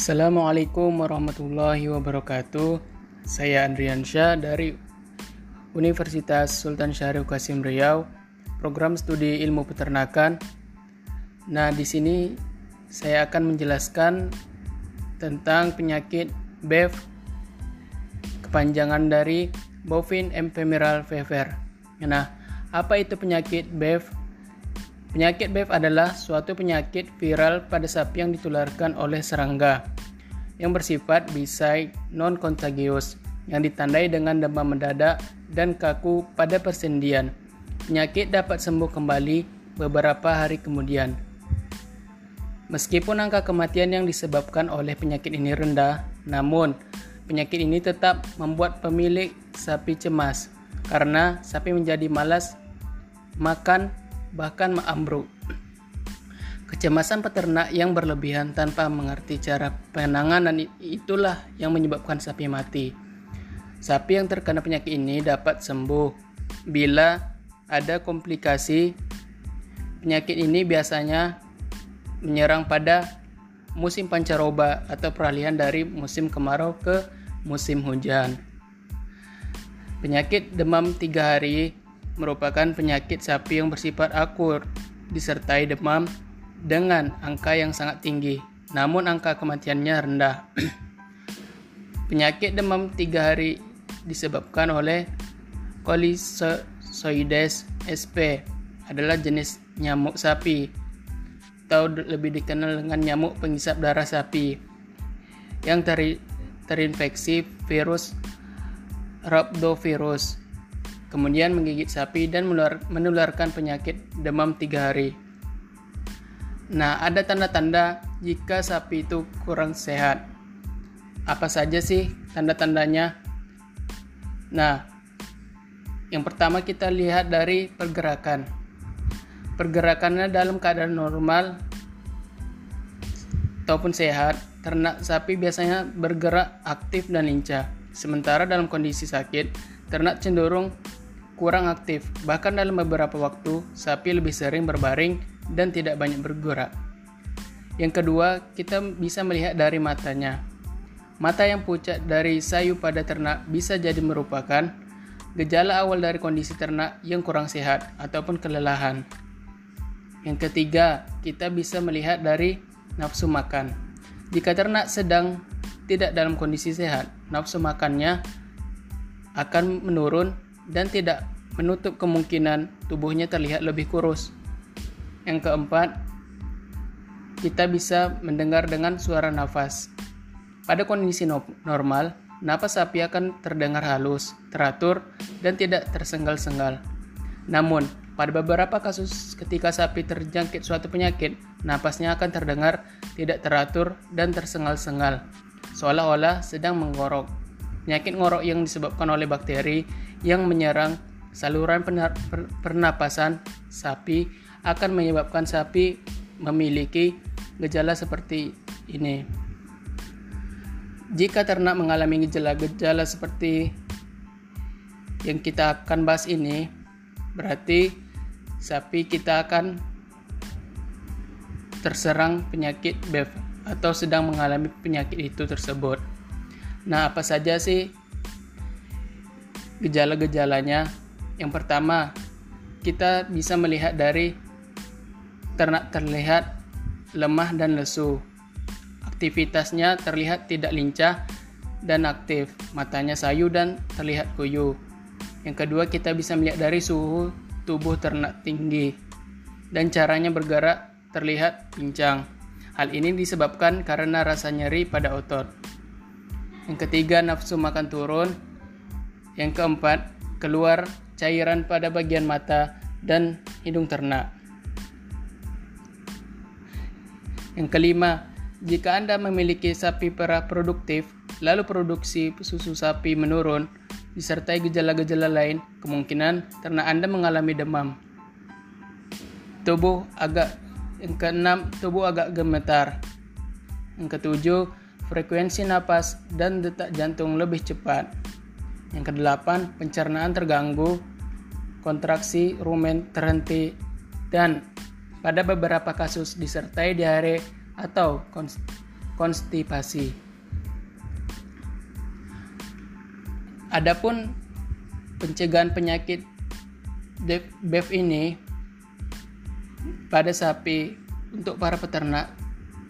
Assalamualaikum warahmatullahi wabarakatuh. Saya Andrian Syah dari Universitas Sultan Syarif Qasim Riau, program studi ilmu peternakan. Nah, di sini saya akan menjelaskan tentang penyakit BEF kepanjangan dari bovine ephemeral fever. Nah, apa itu penyakit BEF? Penyakit BEF adalah suatu penyakit viral pada sapi yang ditularkan oleh serangga yang bersifat bisai non-kontagius yang ditandai dengan demam mendadak dan kaku pada persendian. Penyakit dapat sembuh kembali beberapa hari kemudian. Meskipun angka kematian yang disebabkan oleh penyakit ini rendah, namun penyakit ini tetap membuat pemilik sapi cemas karena sapi menjadi malas makan bahkan ambruk. Kecemasan peternak yang berlebihan tanpa mengerti cara penanganan itulah yang menyebabkan sapi mati. Sapi yang terkena penyakit ini dapat sembuh bila ada komplikasi. Penyakit ini biasanya menyerang pada musim pancaroba atau peralihan dari musim kemarau ke musim hujan. Penyakit demam tiga hari merupakan penyakit sapi yang bersifat akur, disertai demam dengan angka yang sangat tinggi, namun angka kematiannya rendah. penyakit demam tiga hari disebabkan oleh Colisoides sp adalah jenis nyamuk sapi atau lebih dikenal dengan nyamuk pengisap darah sapi yang ter terinfeksi virus Rhabdovirus kemudian menggigit sapi dan menularkan penyakit demam tiga hari. Nah, ada tanda-tanda jika sapi itu kurang sehat. Apa saja sih tanda-tandanya? Nah, yang pertama kita lihat dari pergerakan. Pergerakannya dalam keadaan normal ataupun sehat, ternak sapi biasanya bergerak aktif dan lincah. Sementara dalam kondisi sakit, ternak cenderung kurang aktif, bahkan dalam beberapa waktu sapi lebih sering berbaring dan tidak banyak bergerak. Yang kedua, kita bisa melihat dari matanya. Mata yang pucat dari sayu pada ternak bisa jadi merupakan gejala awal dari kondisi ternak yang kurang sehat ataupun kelelahan. Yang ketiga, kita bisa melihat dari nafsu makan. Jika ternak sedang tidak dalam kondisi sehat, nafsu makannya akan menurun dan tidak menutup kemungkinan tubuhnya terlihat lebih kurus. Yang keempat, kita bisa mendengar dengan suara nafas. Pada kondisi normal, napas sapi akan terdengar halus, teratur, dan tidak tersenggal-senggal. Namun, pada beberapa kasus ketika sapi terjangkit suatu penyakit, napasnya akan terdengar tidak teratur dan tersengal-sengal, seolah-olah sedang menggorok. Penyakit ngorok yang disebabkan oleh bakteri yang menyerang saluran pernapasan sapi akan menyebabkan sapi memiliki gejala seperti ini. Jika ternak mengalami gejala-gejala seperti yang kita akan bahas ini, berarti sapi kita akan terserang penyakit BEF atau sedang mengalami penyakit itu tersebut. Nah, apa saja sih gejala-gejalanya? Yang pertama, kita bisa melihat dari ternak terlihat lemah dan lesu. Aktivitasnya terlihat tidak lincah dan aktif, matanya sayu dan terlihat kuyu. Yang kedua, kita bisa melihat dari suhu tubuh ternak tinggi dan caranya bergerak terlihat pincang. Hal ini disebabkan karena rasa nyeri pada otot. Yang ketiga, nafsu makan turun. Yang keempat, keluar cairan pada bagian mata dan hidung ternak. Yang kelima, jika Anda memiliki sapi perah produktif, lalu produksi susu sapi menurun, disertai gejala-gejala lain, kemungkinan ternak Anda mengalami demam. Tubuh agak yang keenam, tubuh agak gemetar. Yang ketujuh, frekuensi napas dan detak jantung lebih cepat. Yang kedelapan, pencernaan terganggu, kontraksi rumen terhenti, dan pada beberapa kasus disertai diare atau konstipasi. Adapun pencegahan penyakit BEF ini pada sapi untuk para peternak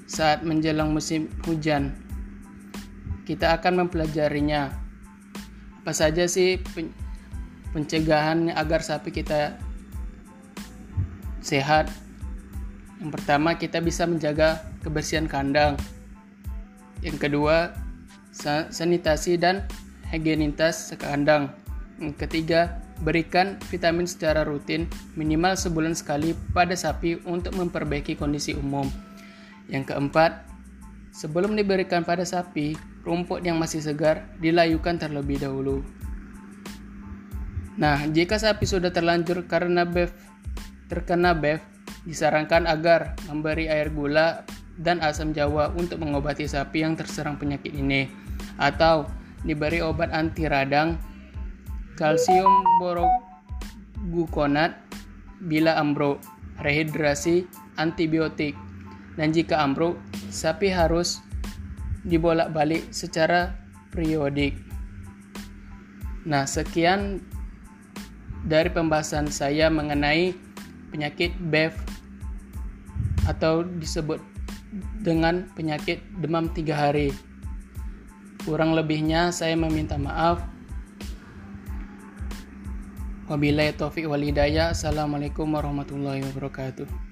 saat menjelang musim hujan. Kita akan mempelajarinya. Apa saja sih pencegahan agar sapi kita sehat? Yang pertama, kita bisa menjaga kebersihan kandang. Yang kedua, sanitasi dan higienitas kandang. Yang ketiga, berikan vitamin secara rutin minimal sebulan sekali pada sapi untuk memperbaiki kondisi umum. Yang keempat, sebelum diberikan pada sapi, rumput yang masih segar dilayukan terlebih dahulu. Nah, jika sapi sudah terlanjur karena BEF terkena BEF, disarankan agar memberi air gula dan asam jawa untuk mengobati sapi yang terserang penyakit ini atau diberi obat anti radang kalsium borogukonat bila ambruk, rehidrasi, antibiotik, dan jika ambruk, sapi harus dibolak-balik secara periodik. Nah, sekian dari pembahasan saya mengenai penyakit BEF atau disebut dengan penyakit demam tiga hari. Kurang lebihnya saya meminta maaf. Wabillahi taufiq walhidayah. Assalamualaikum warahmatullahi wabarakatuh.